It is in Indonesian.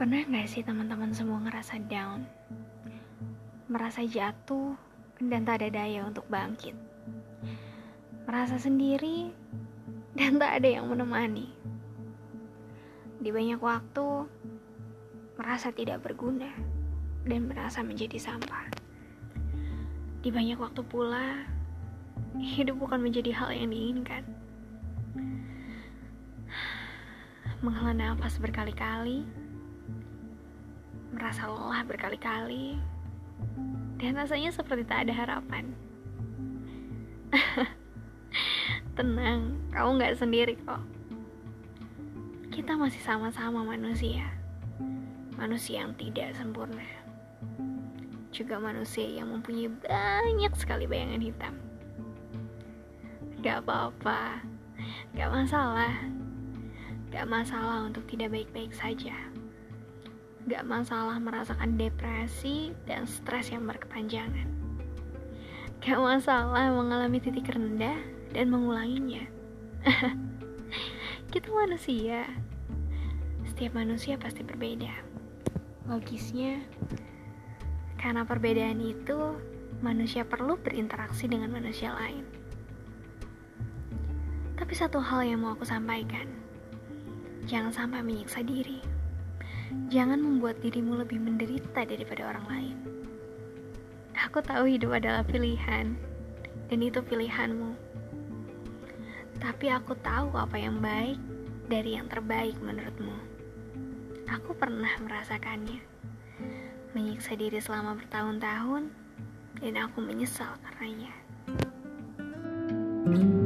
Pernah gak sih teman-teman semua ngerasa down? Merasa jatuh dan tak ada daya untuk bangkit. Merasa sendiri dan tak ada yang menemani. Di banyak waktu, merasa tidak berguna dan merasa menjadi sampah. Di banyak waktu pula, hidup bukan menjadi hal yang diinginkan. Menghela nafas berkali-kali, merasa lelah berkali-kali, dan rasanya seperti tak ada harapan. Tenang, kamu gak sendiri kok. Kita masih sama-sama manusia. Manusia yang tidak sempurna. Juga manusia yang mempunyai banyak sekali bayangan hitam. Gak apa-apa, gak masalah. Gak masalah untuk tidak baik-baik saja. Gak masalah merasakan depresi dan stres yang berkepanjangan. Gak masalah mengalami titik rendah dan mengulanginya. Kita manusia. Setiap manusia pasti berbeda. Logisnya, karena perbedaan itu, manusia perlu berinteraksi dengan manusia lain. Tapi satu hal yang mau aku sampaikan, Jangan sampai menyiksa diri. Jangan membuat dirimu lebih menderita daripada orang lain. Aku tahu hidup adalah pilihan, dan itu pilihanmu. Tapi aku tahu apa yang baik dari yang terbaik menurutmu. Aku pernah merasakannya, menyiksa diri selama bertahun-tahun, dan aku menyesal karenanya. thank you